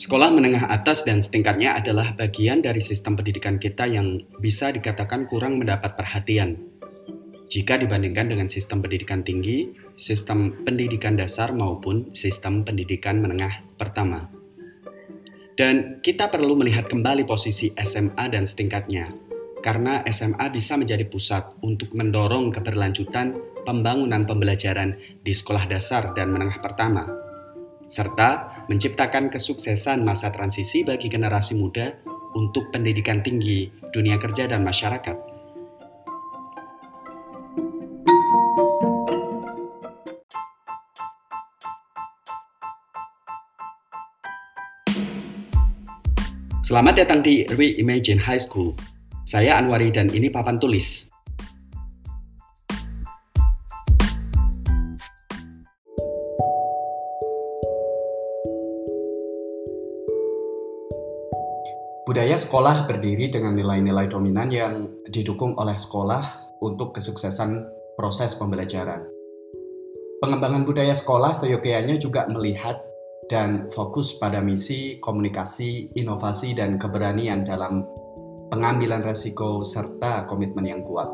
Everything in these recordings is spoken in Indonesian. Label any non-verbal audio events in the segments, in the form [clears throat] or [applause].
Sekolah menengah atas dan setingkatnya adalah bagian dari sistem pendidikan kita yang bisa dikatakan kurang mendapat perhatian. Jika dibandingkan dengan sistem pendidikan tinggi, sistem pendidikan dasar maupun sistem pendidikan menengah pertama. Dan kita perlu melihat kembali posisi SMA dan setingkatnya, karena SMA bisa menjadi pusat untuk mendorong keberlanjutan pembangunan pembelajaran di sekolah dasar dan menengah pertama serta menciptakan kesuksesan masa transisi bagi generasi muda untuk pendidikan tinggi, dunia kerja, dan masyarakat. Selamat datang di Reimagine High School. Saya Anwari dan ini papan tulis. Budaya sekolah berdiri dengan nilai-nilai dominan yang didukung oleh sekolah untuk kesuksesan proses pembelajaran. Pengembangan budaya sekolah seyogianya juga melihat dan fokus pada misi, komunikasi, inovasi, dan keberanian dalam pengambilan resiko serta komitmen yang kuat.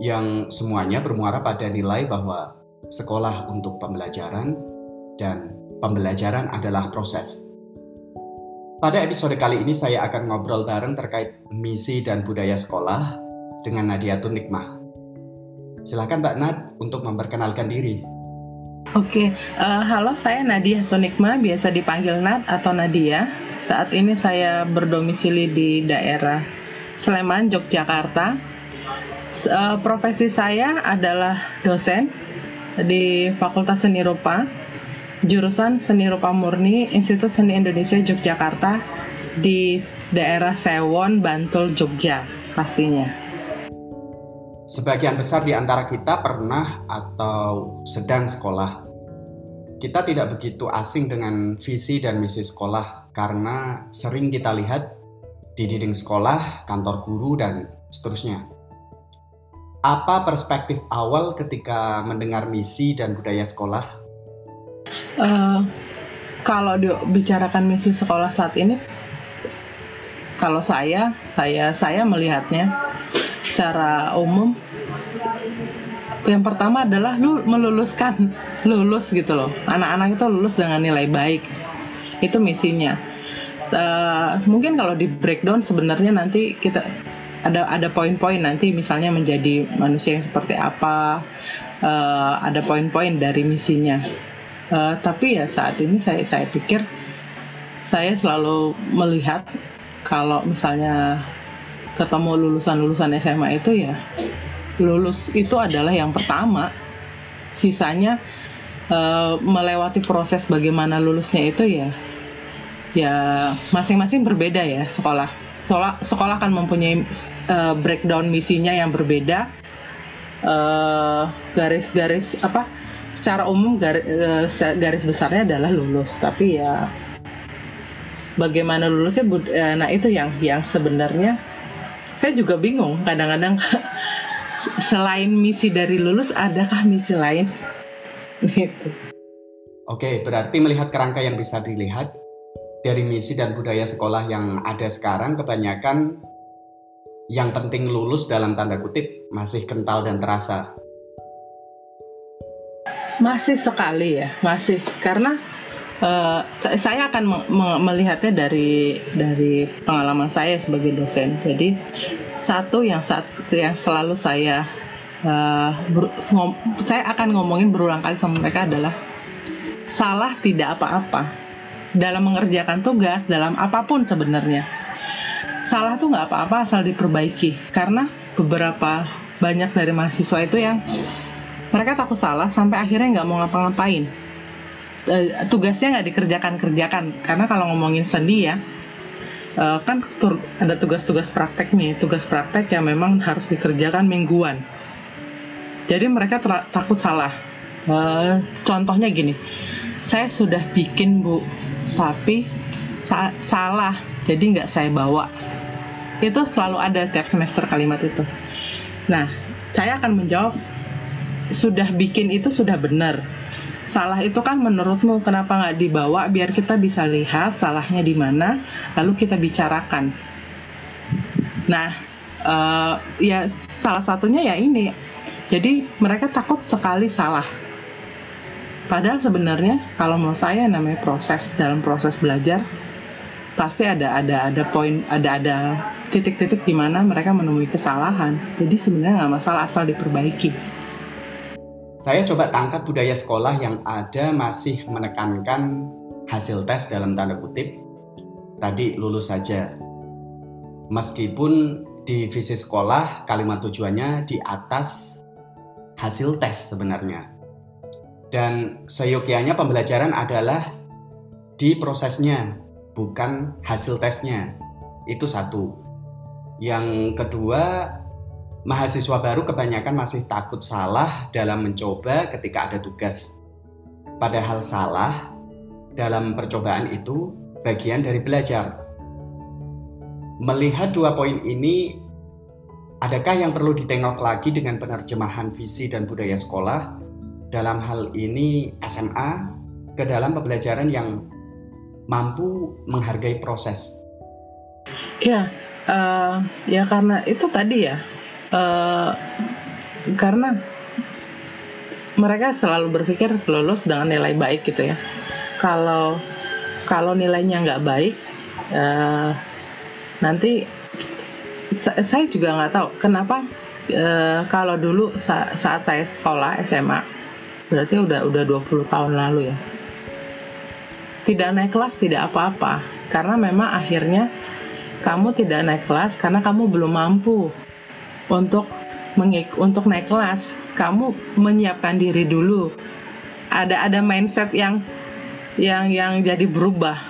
Yang semuanya bermuara pada nilai bahwa sekolah untuk pembelajaran dan pembelajaran adalah proses pada episode kali ini saya akan ngobrol bareng terkait misi dan budaya sekolah dengan Nadia Tunikmah. Silakan Mbak Nad untuk memperkenalkan diri. Oke, uh, halo saya Nadia Tunikma, biasa dipanggil Nad atau Nadia. Saat ini saya berdomisili di daerah Sleman, Yogyakarta. Uh, profesi saya adalah dosen di Fakultas Seni Rupa jurusan Seni Rupa Murni Institut Seni Indonesia Yogyakarta di daerah Sewon, Bantul, Jogja pastinya. Sebagian besar di antara kita pernah atau sedang sekolah. Kita tidak begitu asing dengan visi dan misi sekolah karena sering kita lihat di dinding sekolah, kantor guru, dan seterusnya. Apa perspektif awal ketika mendengar misi dan budaya sekolah uh, kalau dibicarakan misi sekolah saat ini kalau saya saya saya melihatnya secara umum yang pertama adalah lu meluluskan lulus gitu loh. Anak-anak itu lulus dengan nilai baik. Itu misinya. Uh, mungkin kalau di breakdown sebenarnya nanti kita ada ada poin-poin nanti misalnya menjadi manusia yang seperti apa. Uh, ada poin-poin dari misinya Uh, tapi ya saat ini saya saya pikir saya selalu melihat kalau misalnya ketemu lulusan-lulusan SMA itu ya lulus itu adalah yang pertama. Sisanya uh, melewati proses bagaimana lulusnya itu ya ya masing-masing berbeda ya sekolah. Sekolah sekolah akan mempunyai uh, breakdown misinya yang berbeda. Garis-garis uh, apa secara umum garis, eh, garis besarnya adalah lulus. Tapi ya bagaimana lulusnya eh, nah itu yang yang sebenarnya saya juga bingung. Kadang-kadang [laughs] selain misi dari lulus adakah misi lain? [laughs] Gitu. Oke, berarti melihat kerangka yang bisa dilihat dari misi dan budaya sekolah yang ada sekarang kebanyakan yang penting lulus dalam tanda kutip masih kental dan terasa masih sekali ya, masih karena uh, saya akan melihatnya dari dari pengalaman saya sebagai dosen. Jadi satu yang saat yang selalu saya uh, saya akan ngomongin berulang kali sama mereka adalah salah tidak apa-apa dalam mengerjakan tugas dalam apa pun sebenarnya. Salah tuh nggak apa-apa asal diperbaiki karena beberapa banyak dari mahasiswa itu yang mereka takut salah sampai akhirnya nggak mau ngapa-ngapain. Uh, tugasnya nggak dikerjakan-kerjakan. Karena kalau ngomongin seni ya uh, kan ada tugas-tugas praktek nih tugas praktek yang memang harus dikerjakan mingguan. Jadi mereka takut salah. Uh, contohnya gini saya sudah bikin bu tapi sa salah jadi nggak saya bawa. Itu selalu ada tiap semester kalimat itu. Nah saya akan menjawab sudah bikin itu sudah benar. Salah itu kan menurutmu? Kenapa nggak dibawa biar kita bisa lihat salahnya di mana? Lalu kita bicarakan. Nah uh, ya salah satunya ya ini. Jadi mereka takut sekali salah. Padahal sebenarnya kalau mau saya namanya proses. Dalam proses belajar pasti ada ada ada poin ada ada titik-titik di mana mereka menemui kesalahan. Jadi sebenarnya nggak masalah asal diperbaiki saya coba tangkap budaya sekolah yang ada masih menekankan hasil tes dalam tanda kutip tadi lulus saja meskipun di visi sekolah kalimat tujuannya di atas hasil tes sebenarnya dan seyogianya pembelajaran adalah di prosesnya bukan hasil tesnya. Itu satu. Yang kedua, mahasiswa baru kebanyakan masih takut salah dalam mencoba ketika ada tugas. Padahal salah dalam percobaan itu bagian dari belajar. Melihat dua poin ini, adakah yang perlu ditengok lagi dengan penerjemahan visi dan budaya sekolah dalam hal ini SMA ke dalam pembelajaran yang mampu menghargai proses. Ya, uh, ya karena itu tadi ya, uh, karena mereka selalu berpikir lulus dengan nilai baik gitu ya. Kalau kalau nilainya nggak baik, uh, nanti saya juga nggak tahu kenapa uh, kalau dulu sa saat saya sekolah SMA berarti udah udah 20 tahun lalu ya tidak naik kelas tidak apa-apa karena memang akhirnya kamu tidak naik kelas karena kamu belum mampu untuk mengik untuk naik kelas kamu menyiapkan diri dulu. Ada ada mindset yang yang yang jadi berubah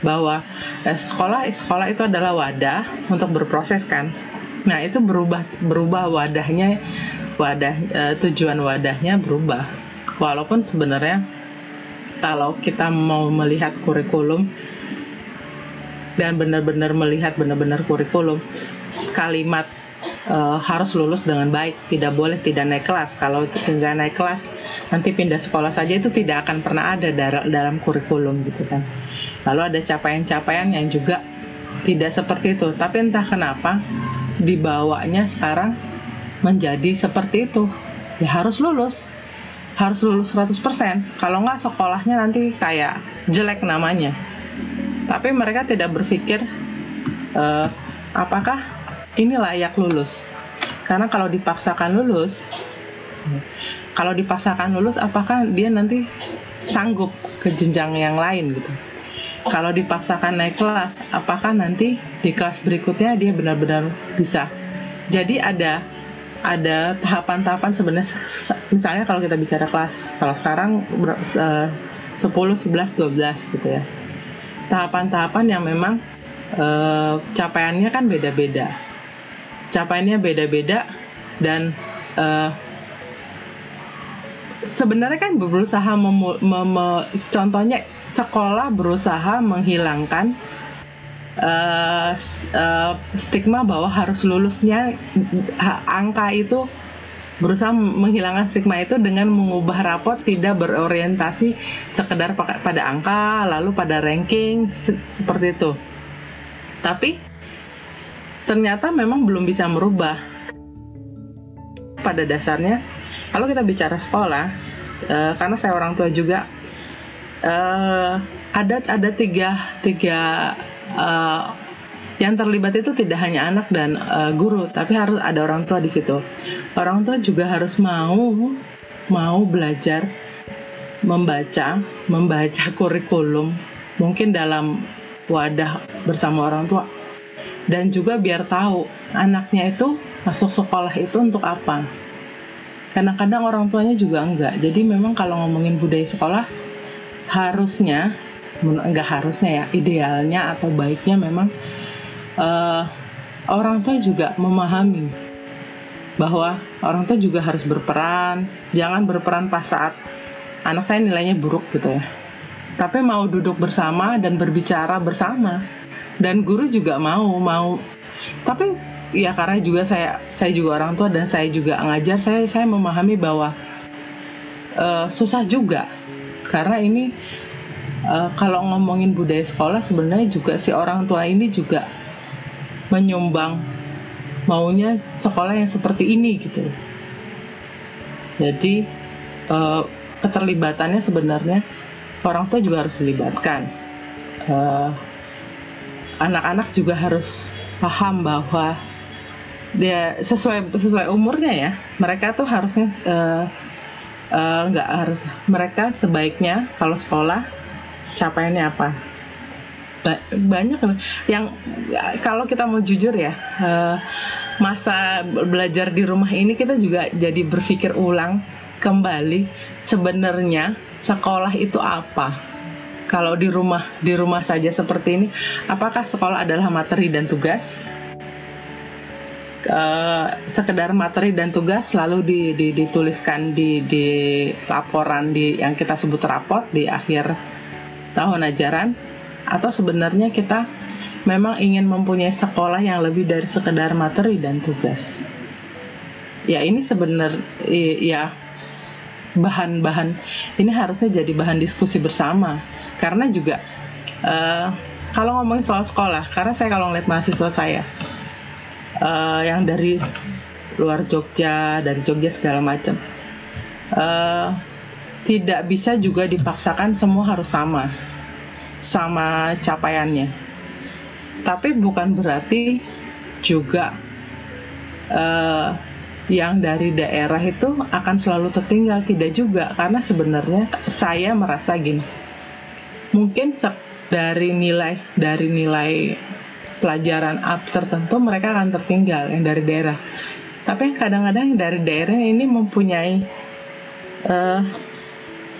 bahwa eh, sekolah sekolah itu adalah wadah untuk berproses kan. Nah itu berubah berubah wadahnya wadah eh, tujuan wadahnya berubah. Walaupun sebenarnya kalau kita mau melihat kurikulum dan benar-benar melihat benar-benar kurikulum kalimat uh, harus lulus dengan baik tidak boleh tidak naik kelas. Kalau tidak naik kelas nanti pindah sekolah saja itu tidak akan pernah ada dalam kurikulum gitu kan. Lalu ada capaian-capaian yang juga tidak seperti itu. Tapi entah kenapa dibawanya sekarang menjadi seperti itu. Ya harus lulus. Harus lulus 100%. Kalau nggak sekolahnya nanti kayak jelek namanya. Tapi mereka tidak berpikir uh, apakah ini layak lulus. Karena kalau dipaksakan lulus, kalau dipaksakan lulus apakah dia nanti sanggup ke jenjang yang lain gitu. Kalau dipaksakan naik kelas, apakah nanti di kelas berikutnya dia benar-benar bisa. Jadi ada ada tahapan-tahapan sebenarnya misalnya kalau kita bicara kelas kalau sekarang uh, 10, 11, 12 gitu ya tahapan-tahapan yang memang uh, capaiannya kan beda-beda capaiannya beda-beda dan uh, sebenarnya kan berusaha contohnya sekolah berusaha menghilangkan uh, uh, stigma bahwa harus lulusnya angka itu berusaha menghilangkan stigma itu dengan mengubah rapot tidak berorientasi sekedar pada angka lalu pada ranking se seperti itu. Tapi ternyata memang belum bisa merubah pada dasarnya kalau kita bicara sekolah uh, karena saya orang tua juga uh, ada ada tiga tiga uh, yang terlibat itu tidak hanya anak dan uh, guru, tapi harus ada orang tua di situ. Orang tua juga harus mau mau belajar membaca, membaca kurikulum, mungkin dalam wadah bersama orang tua. Dan juga biar tahu anaknya itu masuk sekolah itu untuk apa. Kadang-kadang orang tuanya juga enggak. Jadi memang kalau ngomongin budaya sekolah harusnya enggak harusnya ya idealnya atau baiknya memang uh, orang tua juga memahami bahwa orang tua juga harus berperan jangan berperan pas saat anak saya nilainya buruk gitu ya tapi mau duduk bersama dan berbicara bersama dan guru juga mau mau. Tapi ya karena juga saya saya juga orang tua dan saya juga ngajar saya saya memahami bahwa uh, susah juga. Karena ini uh, kalau ngomongin budaya sekolah sebenarnya juga si orang tua ini juga menyumbang maunya sekolah yang seperti ini gitu. Jadi uh, keterlibatannya sebenarnya orang tua juga harus dilibatkan. Uh, anak-anak juga harus paham bahwa dia sesuai sesuai umurnya ya. Mereka tuh harusnya nggak uh, uh, harus mereka sebaiknya kalau sekolah capaiannya apa? Banyak yang kalau kita mau jujur ya uh, masa belajar di rumah ini kita juga jadi berpikir ulang kembali sebenarnya sekolah itu apa kalau di rumah di rumah saja seperti ini apakah sekolah adalah materi dan tugas? Uh, sekedar materi dan tugas lalu di, di, dituliskan di, di laporan di yang kita sebut raport di akhir tahun ajaran? Atau sebenarnya kita memang ingin mempunyai sekolah yang lebih dari sekedar materi dan tugas. Ya ini sebenarnya ya bahan-bahan ini harusnya jadi bahan diskusi bersama karena juga uh, kalau ngomongin soal sekolah karena saya kalau ngeliat mahasiswa saya uh, yang dari luar Jogja, dari Jogja segala macam. Uh, tidak bisa juga dipaksakan semua harus sama, sama capaiannya. Tapi bukan berarti juga uh, yang dari daerah itu akan selalu tertinggal, tidak juga, karena sebenarnya saya merasa gini, mungkin dari nilai dari nilai pelajaran up tertentu mereka akan tertinggal yang dari daerah. Tapi kadang-kadang yang dari daerah ini mempunyai uh,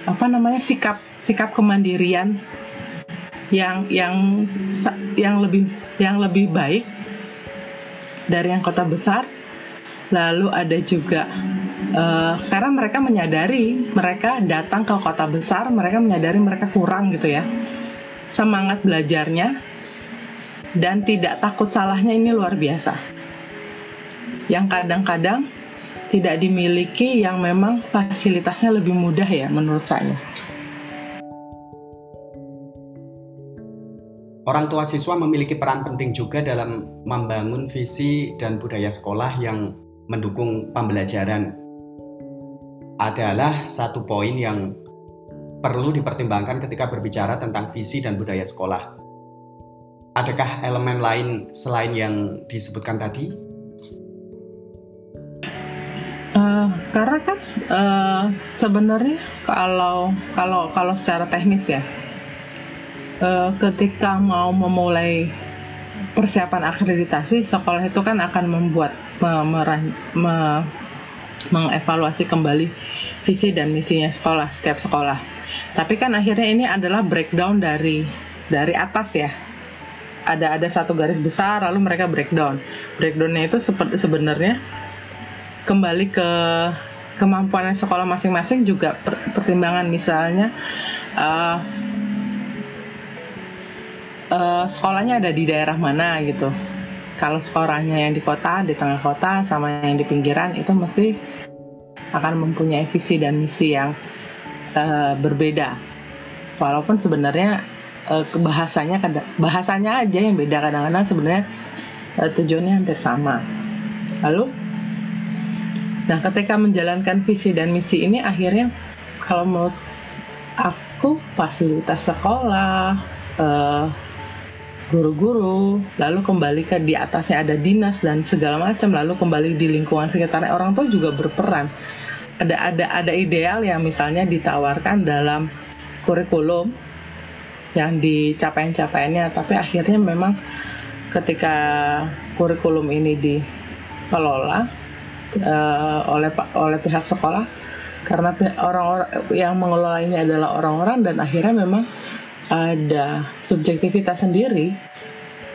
apa namanya sikap sikap kemandirian yang yang yang lebih yang lebih baik dari yang kota besar. Lalu ada juga uh, karena mereka menyadari mereka datang ke kota besar, mereka menyadari mereka kurang gitu ya semangat belajarnya dan tidak takut salahnya ini luar biasa. Yang kadang-kadang tidak dimiliki yang memang fasilitasnya lebih mudah ya menurut saya. Orang tua siswa memiliki peran penting juga dalam membangun visi dan budaya sekolah yang mendukung pembelajaran. Adalah satu poin yang perlu dipertimbangkan ketika berbicara tentang visi dan budaya sekolah adakah elemen lain selain yang disebutkan tadi? Uh, karena kan uh, sebenarnya kalau kalau kalau secara teknis ya, uh, ketika mau memulai persiapan akreditasi, sekolah itu kan akan membuat me, me, mengevaluasi kembali visi dan misinya sekolah setiap sekolah. Tapi kan akhirnya ini adalah breakdown dari dari atas ya, ada ada satu garis besar lalu mereka breakdown. Breakdownnya itu sebenarnya kembali ke kemampuan sekolah masing-masing juga per, pertimbangan misalnya uh, uh, sekolahnya ada di daerah mana gitu kalau sekolahnya yang di kota di tengah kota sama yang di pinggiran itu mesti akan mempunyai visi dan misi yang uh, berbeda walaupun sebenarnya uh, bahasanya bahasanya aja yang beda kadang-kadang sebenarnya uh, tujuannya hampir sama. Lalu, nah ketika menjalankan visi dan misi ini akhirnya kalau menurut aku fasilitas sekolah, uh, guru-guru, lalu kembali ke di atasnya ada dinas dan segala macam, lalu kembali di lingkungan sekitarnya orang tua juga berperan. Ada ada ada ideal yang misalnya ditawarkan dalam kurikulum yang dicapai-capaiannya tapi akhirnya memang ketika kurikulum ini dikelola uh, oleh oleh pihak sekolah karena orang-orang yang mengelola ini adalah orang-orang dan akhirnya memang ada subjektivitas sendiri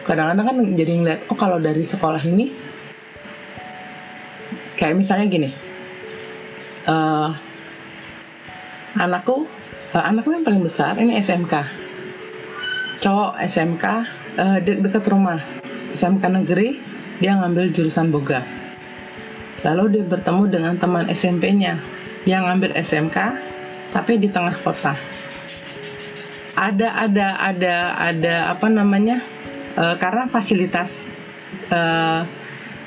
kadang-kadang kan jadi ngeliat oh kalau dari sekolah ini kayak misalnya gini uh, anakku uh, anakku yang paling besar ini SMK cowok SMK uh, eh, de dekat rumah. SMK negeri dia ngambil jurusan boga. Lalu dia bertemu dengan teman SMP-nya yang ngambil SMK tapi di tengah kota. Ada ada ada ada apa namanya? Uh, karena fasilitas uh,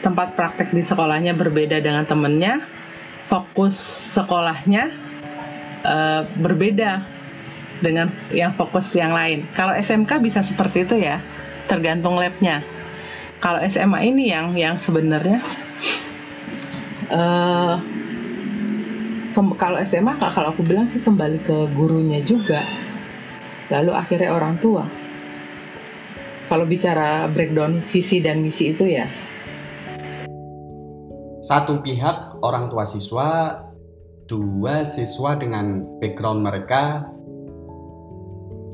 tempat praktek di sekolahnya berbeda dengan temennya, fokus sekolahnya uh, berbeda dengan yang fokus yang lain. Kalau SMK bisa seperti itu ya, tergantung labnya. Kalau SMA ini yang yang sebenarnya uh, kalau SMA kalau aku bilang sih kembali ke gurunya juga lalu akhirnya orang tua kalau bicara breakdown visi dan misi itu ya satu pihak orang tua siswa dua siswa dengan background mereka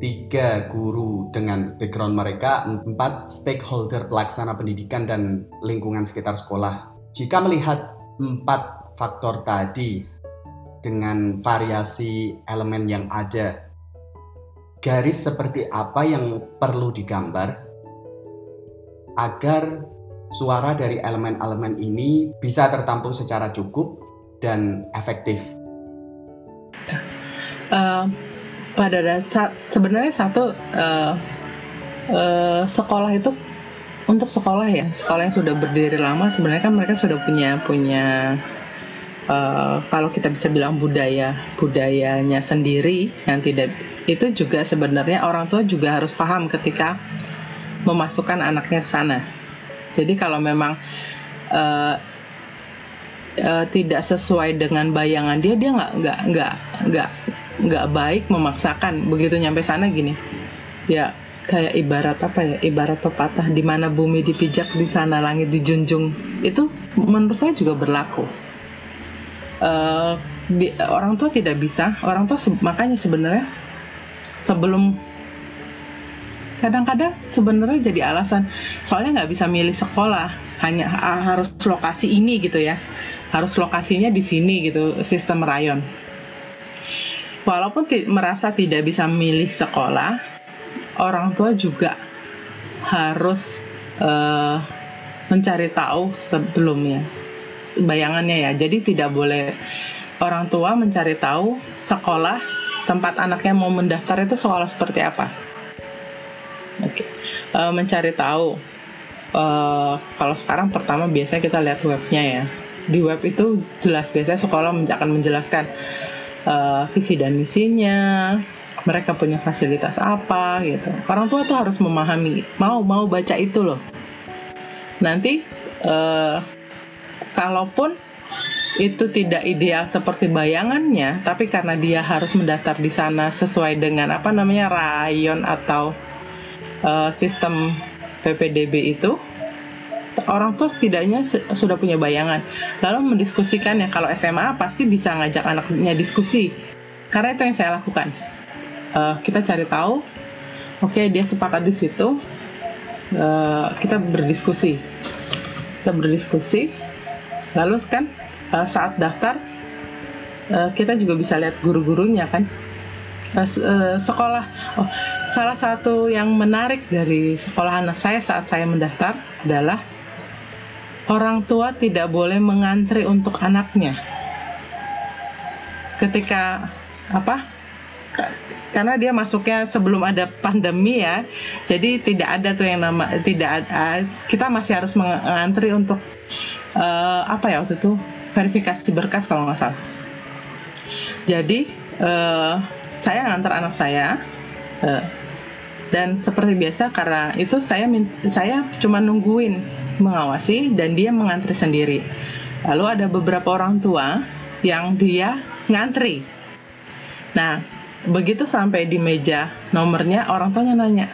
tiga guru dengan background mereka empat stakeholder pelaksana pendidikan dan lingkungan sekitar sekolah jika melihat empat faktor tadi dengan variasi elemen yang ada. Garis seperti apa yang perlu digambar agar suara dari elemen-elemen ini bisa tertampung secara cukup dan efektif? Uh, pada dasar sebenarnya satu uh, uh, sekolah itu untuk sekolah ya sekolah yang sudah berdiri lama sebenarnya kan mereka sudah punya punya uh, kalau kita bisa bilang budaya budayanya sendiri yang tidak itu juga sebenarnya orang tua juga harus paham ketika memasukkan anaknya ke sana. Jadi kalau memang uh, uh, tidak sesuai dengan bayangan dia, dia nggak nggak nggak nggak nggak baik memaksakan begitu nyampe sana gini. Ya kayak ibarat apa ya ibarat pepatah di mana bumi dipijak di sana langit dijunjung itu menurut saya juga berlaku di, orang tua tidak bisa. Orang tua se makanya sebenarnya sebelum kadang-kadang sebenarnya jadi alasan. Soalnya nggak bisa milih sekolah. Hanya harus lokasi ini gitu ya. Harus lokasinya di sini gitu sistem rayon. Walaupun merasa tidak bisa milih sekolah orang tua juga harus uh, mencari tahu sebelumnya bayangannya ya. Jadi tidak boleh orang tua mencari tahu sekolah tempat anaknya mau mendaftar itu sekolah seperti apa. Oke, okay. uh, mencari tahu. Uh, kalau sekarang pertama biasanya kita lihat webnya ya. Di web itu jelas biasanya sekolah akan menjelaskan uh, visi dan misinya, mereka punya fasilitas apa gitu. Orang tua tuh harus memahami, mau mau baca itu loh. Nanti uh, kalaupun itu tidak ideal seperti bayangannya, tapi karena dia harus mendaftar di sana sesuai dengan apa namanya rayon atau uh, sistem PPDB itu, orang tua setidaknya sudah punya bayangan. Lalu mendiskusikan ya kalau SMA pasti bisa ngajak anaknya diskusi, karena itu yang saya lakukan. Uh, kita cari tahu, oke okay, dia sepakat di situ, uh, kita berdiskusi, kita berdiskusi lalu kan uh, saat daftar uh, kita juga bisa lihat guru-gurunya kan. Uh, uh, sekolah oh salah satu yang menarik dari sekolah anak saya saat saya mendaftar adalah orang tua tidak boleh mengantri untuk anaknya. Ketika apa karena dia masuknya sebelum ada pandemi ya jadi tidak ada tuh yang nama tidak ada kita masih harus mengantri untuk uh, apa ya waktu itu verifikasi berkas kalau nggak salah. Jadi uh, saya ngantar anak saya uh, dan seperti biasa karena itu saya saya cuma nungguin mengawasi dan dia mengantri sendiri. Lalu ada beberapa orang tua yang dia ngantri. Nah, begitu sampai di meja nomornya orang tuanya nanya,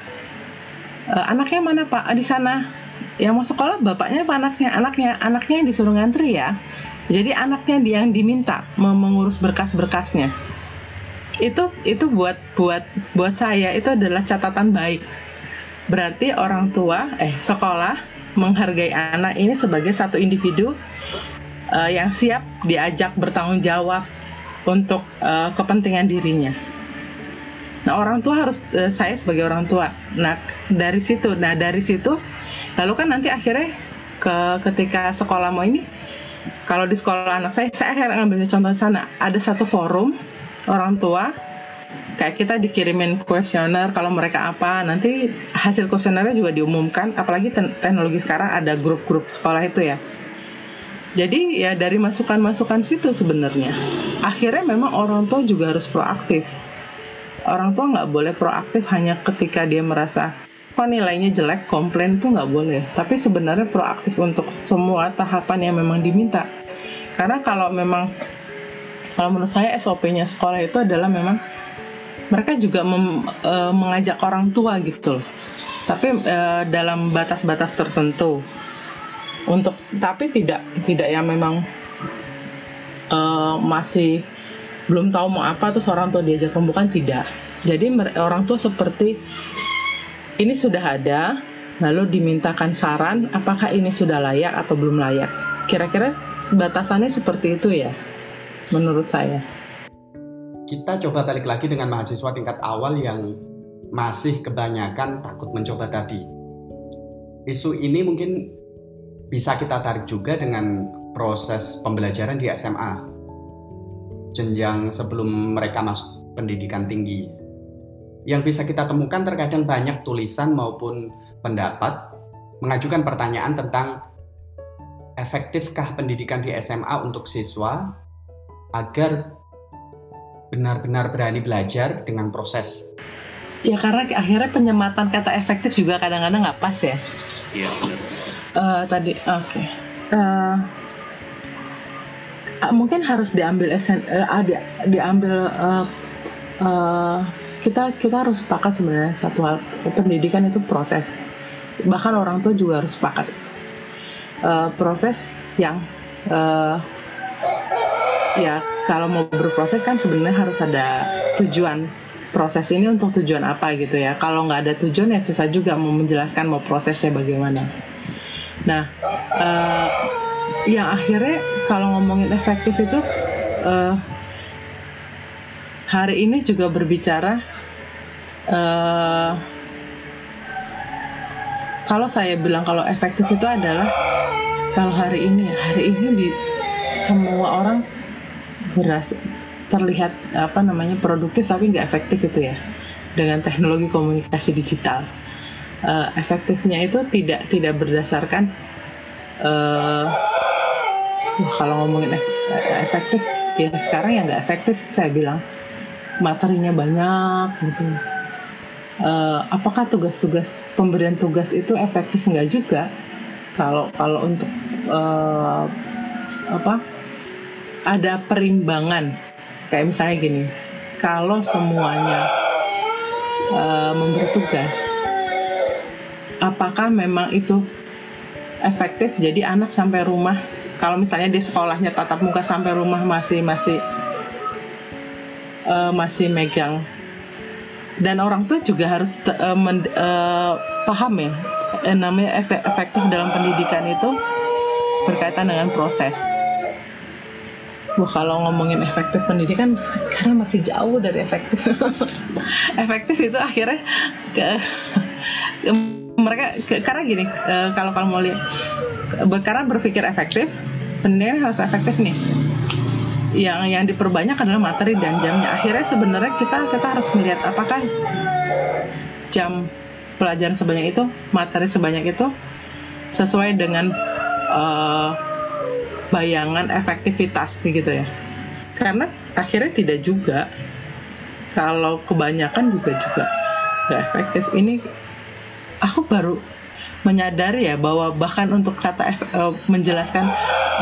e, anaknya mana pak? Di sana yang mau sekolah bapaknya apa anaknya anaknya anaknya yang disuruh ngantri ya jadi anaknya dia yang diminta mengurus berkas-berkasnya itu itu buat buat buat saya itu adalah catatan baik berarti orang tua eh sekolah menghargai anak ini sebagai satu individu uh, yang siap diajak bertanggung jawab untuk uh, kepentingan dirinya. Nah orang tua harus uh, saya sebagai orang tua. Nah dari situ, nah dari situ lalu kan nanti akhirnya ke ketika sekolah mau ini kalau di sekolah anak saya saya akhirnya ngambil contoh sana. Ada satu forum orang tua kayak kita dikirimin kuesioner kalau mereka apa nanti hasil kuesionernya juga diumumkan. Apalagi teknologi sekarang ada grup-grup sekolah itu ya. Jadi ya dari masukan-masukan situ sebenarnya. Akhirnya memang orang tua juga harus proaktif. Orang tua nggak boleh proaktif hanya ketika dia merasa kok nilainya jelek komplain tuh nggak boleh. Tapi sebenarnya proaktif untuk semua tahapan yang memang diminta. Karena kalau memang kalau menurut saya SOP-nya sekolah itu adalah memang mereka juga mem, e, mengajak orang tua gitu loh. Tapi e, dalam batas-batas tertentu. Untuk tapi tidak tidak yang memang e, masih belum tahu mau apa tuh orang tua diajak pembukaan tidak. Jadi orang tua seperti ini sudah ada, lalu dimintakan saran apakah ini sudah layak atau belum layak. Kira-kira batasannya seperti itu ya, menurut saya. Kita coba balik lagi dengan mahasiswa tingkat awal yang masih kebanyakan takut mencoba tadi. Isu ini mungkin bisa kita tarik juga dengan proses pembelajaran di SMA. Jenjang sebelum mereka masuk pendidikan tinggi yang bisa kita temukan terkadang banyak tulisan maupun pendapat mengajukan pertanyaan tentang efektifkah pendidikan di SMA untuk siswa agar benar-benar berani belajar dengan proses. Ya karena akhirnya penyematan kata efektif juga kadang-kadang nggak pas ya. Iya benar. Uh, tadi oke. Okay. Uh, eh, mungkin harus diambil esen, uh, di, diambil uh, uh, kita kita harus sepakat sebenarnya satu hal. Pendidikan itu proses. Bahkan orang tua juga harus sepakat. Uh, proses yang uh, ya kalau mau berproses kan sebenarnya harus ada tujuan. Proses ini untuk tujuan apa gitu ya. Kalau nggak ada tujuan ya susah juga mau menjelaskan mau prosesnya bagaimana. Nah uh, yang akhirnya kalau ngomongin efektif itu uh, hari ini juga berbicara uh, kalau saya bilang kalau efektif itu adalah kalau hari ini. Hari ini di semua orang berasa terlihat apa namanya produktif tapi nggak efektif itu ya dengan teknologi komunikasi digital. Uh, efektifnya itu tidak tidak berdasarkan uh, kalau ngomongin efektif ya sekarang yang nggak efektif saya bilang materinya banyak gitu. Uh, apakah tugas-tugas pemberian tugas itu efektif nggak juga? Kalau kalau untuk uh, apa ada perimbangan. Kayak misalnya gini kalau semuanya uh, memberi tugas apakah memang itu efektif? Jadi anak sampai rumah kalau misalnya di sekolahnya tatap muka sampai rumah masih masih uh, masih megang dan orang tua juga harus uh, men, uh, paham ya eh, namanya efek, efektif dalam pendidikan itu berkaitan dengan proses. Wah kalau ngomongin efektif pendidikan karena masih jauh dari efektif. [laughs] efektif itu akhirnya ke, ke mereka ke, karena gini uh, kalau kamu mau lihat karena berpikir efektif pendidikan harus efektif nih yang yang diperbanyak adalah materi dan jamnya. Akhirnya sebenarnya kita kita harus melihat apakah jam pelajaran sebanyak itu, materi sebanyak itu sesuai dengan uh, bayangan efektivitas gitu ya. Karena akhirnya tidak juga kalau kebanyakan juga juga nggak efektif. Ini aku baru menyadari ya bahwa bahkan untuk kata uh, menjelaskan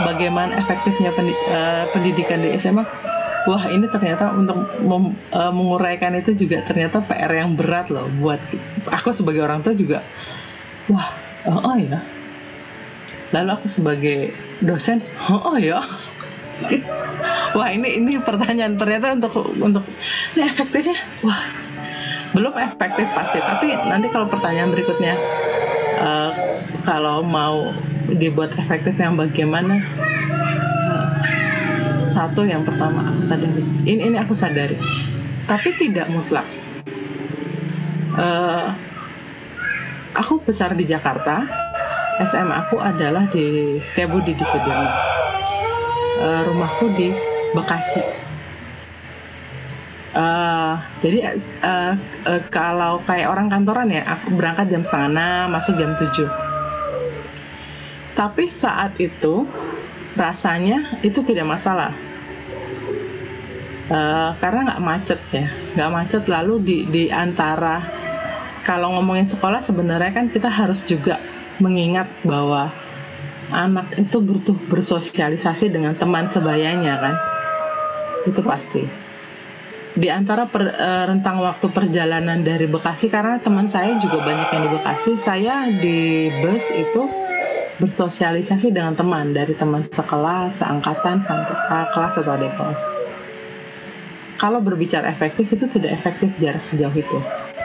bagaimana efektifnya uh, pendidikan di SMA wah ini ternyata untuk uh, menguraikan itu juga ternyata PR yang berat loh buat aku sebagai orang tua juga wah oh, oh ya. Lalu aku sebagai dosen oh, oh ya. [laughs] Wah ini ini pertanyaan ternyata untuk untuk ini efektifnya wah belum efektif pasti. Tapi nanti kalau pertanyaan berikutnya uh, kalau mau dibuat efektif yang bagaimana? Uh, satu yang pertama aku sadari. Ini ini aku sadari. Tapi tidak mutlak. Uh, aku besar di Jakarta SMA aku adalah di Setiabudi di Sudirman. Uh, rumahku di Bekasi Uh, jadi uh, uh, kalau kayak orang kantoran ya, aku berangkat jam setengah enam, masuk jam tujuh. Tapi saat itu rasanya itu tidak masalah. Uh, karena nggak macet ya. Nggak macet lalu di di antara kalau ngomongin sekolah sebenarnya kan kita harus juga mengingat bahwa anak itu butuh bersosialisasi dengan teman sebayanya kan. Itu pasti di antara per, uh, rentang waktu perjalanan dari Bekasi karena teman saya juga banyak yang di Bekasi saya di bus itu bersosialisasi dengan teman dari teman sekelas, seangkatan, sampai kelas atau adik kelas. Kalau berbicara efektif itu tidak efektif jarak sejauh itu.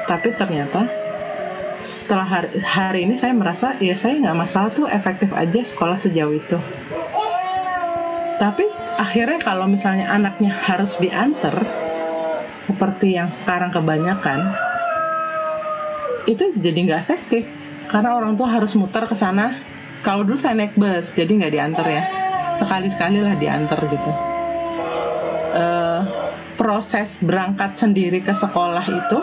Tapi ternyata setelah hari, hari ini saya merasa ya saya nggak masalah tuh efektif aja sekolah sejauh itu. Tapi akhirnya kalau misalnya anaknya harus diantar seperti yang sekarang kebanyakan itu jadi nggak efektif. Karena orang tua harus muter ke sana. Kalau dulu saya naik bus jadi nggak diantar ya. Sekali sekali lah diantar gitu. Uh, proses berangkat sendiri ke sekolah itu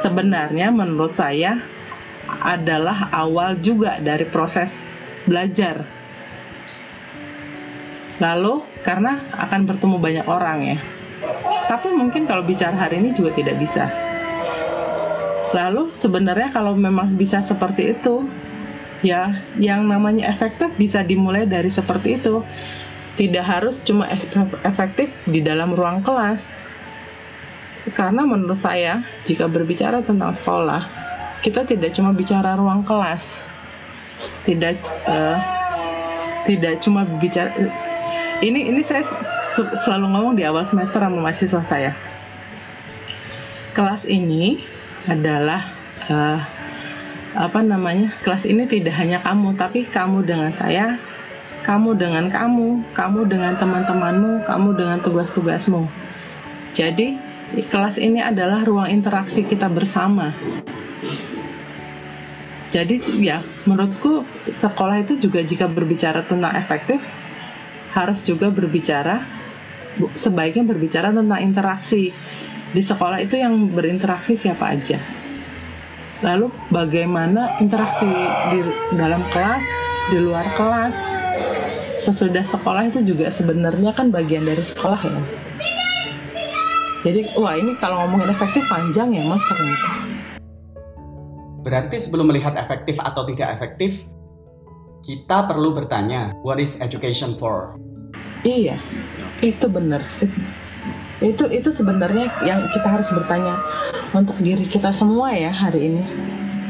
sebenarnya menurut saya adalah awal juga dari proses belajar. Lalu karena akan bertemu banyak orang ya tapi mungkin kalau bicara hari ini juga tidak bisa. Lalu sebenarnya kalau memang bisa seperti itu ya yang namanya efektif bisa dimulai dari seperti itu. Tidak harus cuma efektif di dalam ruang kelas. Karena menurut saya jika berbicara tentang sekolah kita tidak cuma bicara ruang kelas. Tidak uh, tidak cuma bicara ini ini saya selalu ngomong di awal semester sama mahasiswa saya. Kelas ini adalah uh, apa namanya kelas ini tidak hanya kamu tapi kamu dengan saya kamu dengan kamu kamu dengan teman-temanmu kamu dengan tugas-tugasmu. Jadi kelas ini adalah ruang interaksi kita bersama. Jadi ya menurutku sekolah itu juga jika berbicara tentang efektif harus juga berbicara sebaiknya berbicara tentang interaksi. Di sekolah itu yang berinteraksi siapa aja. Lalu bagaimana interaksi di dalam kelas di luar kelas. Sesudah sekolah itu juga sebenarnya kan bagian dari sekolah ya. Jadi wah ini kalau ngomongin efektif panjang ya mas ternyata. Berarti sebelum melihat efektif atau tidak efektif kita perlu bertanya what is education for iya itu benar itu itu sebenarnya yang kita harus bertanya untuk diri kita semua ya hari ini.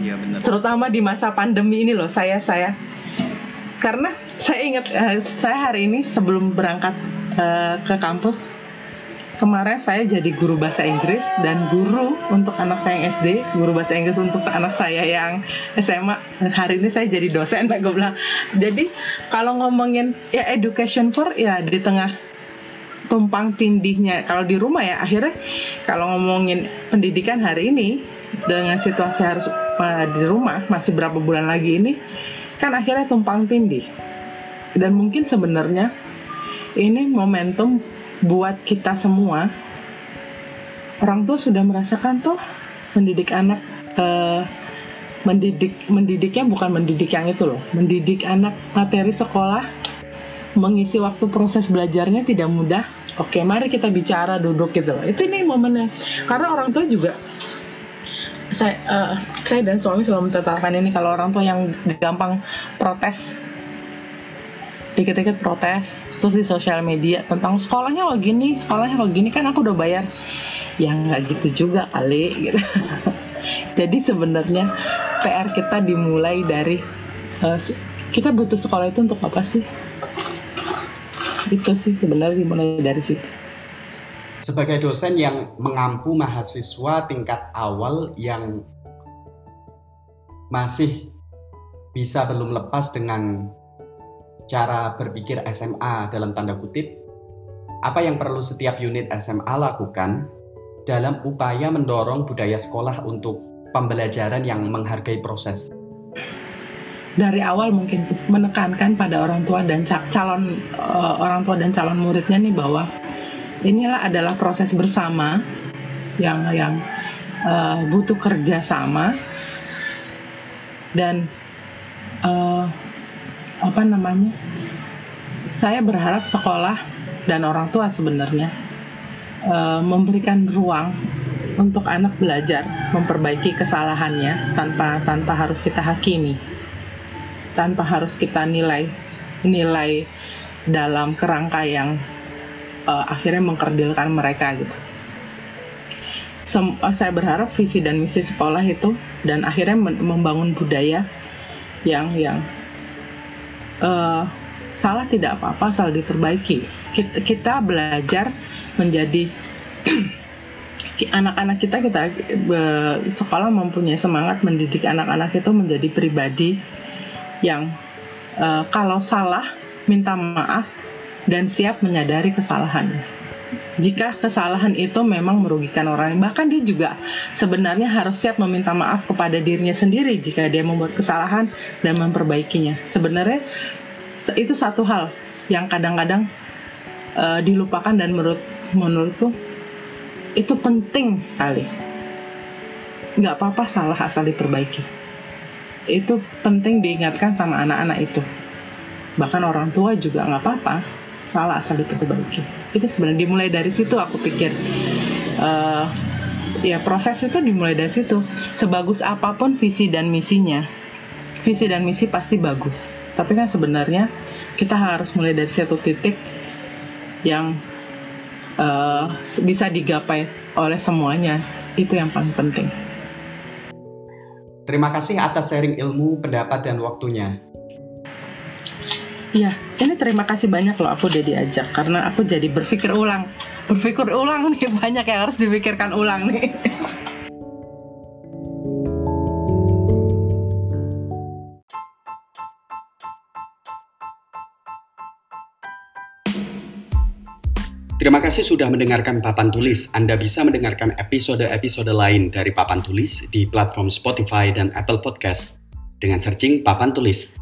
Iya benar. Terutama di masa pandemi ini loh, saya saya karena saya ingat uh, saya hari ini sebelum berangkat uh, ke kampus kemarin saya jadi guru bahasa Inggris dan guru untuk anak saya yang SD, guru bahasa Inggris untuk anak saya yang SMA. Hari ini saya jadi dosen, [laughs] gue bilang. Jadi kalau ngomongin ya education for ya di tengah tumpang tindihnya kalau di rumah ya akhirnya kalau ngomongin pendidikan hari ini dengan situasi harus uh, di rumah masih berapa bulan lagi ini kan akhirnya tumpang tindih dan mungkin sebenarnya ini momentum buat kita semua orang tua sudah merasakan tuh mendidik anak uh, mendidik mendidiknya bukan mendidik yang itu loh mendidik anak materi sekolah mengisi waktu proses belajarnya tidak mudah Oke, mari kita bicara duduk gitu loh. Itu ini momennya. Karena orang tua juga saya uh, saya dan suami selalu menetapkan ini kalau orang tua yang gampang protes dikit-dikit protes terus di sosial media tentang sekolahnya kok gini sekolahnya kok gini kan aku udah bayar. Ya nggak gitu juga kali gitu. [laughs] Jadi sebenarnya PR kita dimulai dari uh, kita butuh sekolah itu untuk apa sih? Itu sih sebenarnya dimulai dari situ. Sebagai dosen yang mengampu mahasiswa tingkat awal yang masih bisa belum lepas dengan cara berpikir SMA dalam tanda kutip, apa yang perlu setiap unit SMA lakukan dalam upaya mendorong budaya sekolah untuk pembelajaran yang menghargai proses? dari awal mungkin menekankan pada orang tua dan calon uh, orang tua dan calon muridnya nih bahwa inilah adalah proses bersama yang yang uh, butuh kerjasama dan uh, apa namanya saya berharap sekolah dan orang tua sebenarnya uh, memberikan ruang untuk anak belajar memperbaiki kesalahannya tanpa tanpa harus kita hakimi tanpa harus kita nilai nilai dalam kerangka yang uh, akhirnya mengkerdilkan mereka gitu. Sem saya berharap visi dan misi sekolah itu dan akhirnya membangun budaya yang yang uh, salah tidak apa-apa asal diperbaiki kita, kita belajar menjadi [clears throat] anak-anak kita kita sekolah mempunyai semangat mendidik anak-anak itu menjadi pribadi yang uh, kalau salah minta maaf dan siap menyadari kesalahannya. Jika kesalahan itu memang merugikan orang bahkan dia juga sebenarnya harus siap meminta maaf kepada dirinya sendiri jika dia membuat kesalahan dan memperbaikinya. Sebenarnya itu satu hal yang kadang-kadang uh, dilupakan dan menurut menurutku itu penting sekali. Nggak apa-apa salah asal diperbaiki. Itu penting diingatkan sama anak-anak itu. Bahkan orang tua juga nggak apa-apa salah asal diperbaiki. Itu sebenarnya dimulai dari situ aku pikir. Uh, ya proses itu dimulai dari situ. Sebagus apa pun visi dan misinya, visi dan misi pasti bagus tapi kan sebenarnya kita harus mulai dari satu titik yang uh, bisa digapai oleh semuanya itu yang paling penting. Terima kasih atas sharing ilmu, pendapat, dan waktunya. Iya, ini terima kasih banyak loh aku udah diajak karena aku jadi berpikir ulang. Berpikir ulang nih [laughs] banyak yang harus dipikirkan ulang nih. Terima kasih sudah mendengarkan Papan Tulis. Anda bisa mendengarkan episode-episode lain dari Papan Tulis di platform Spotify dan Apple Podcast dengan searching Papan Tulis.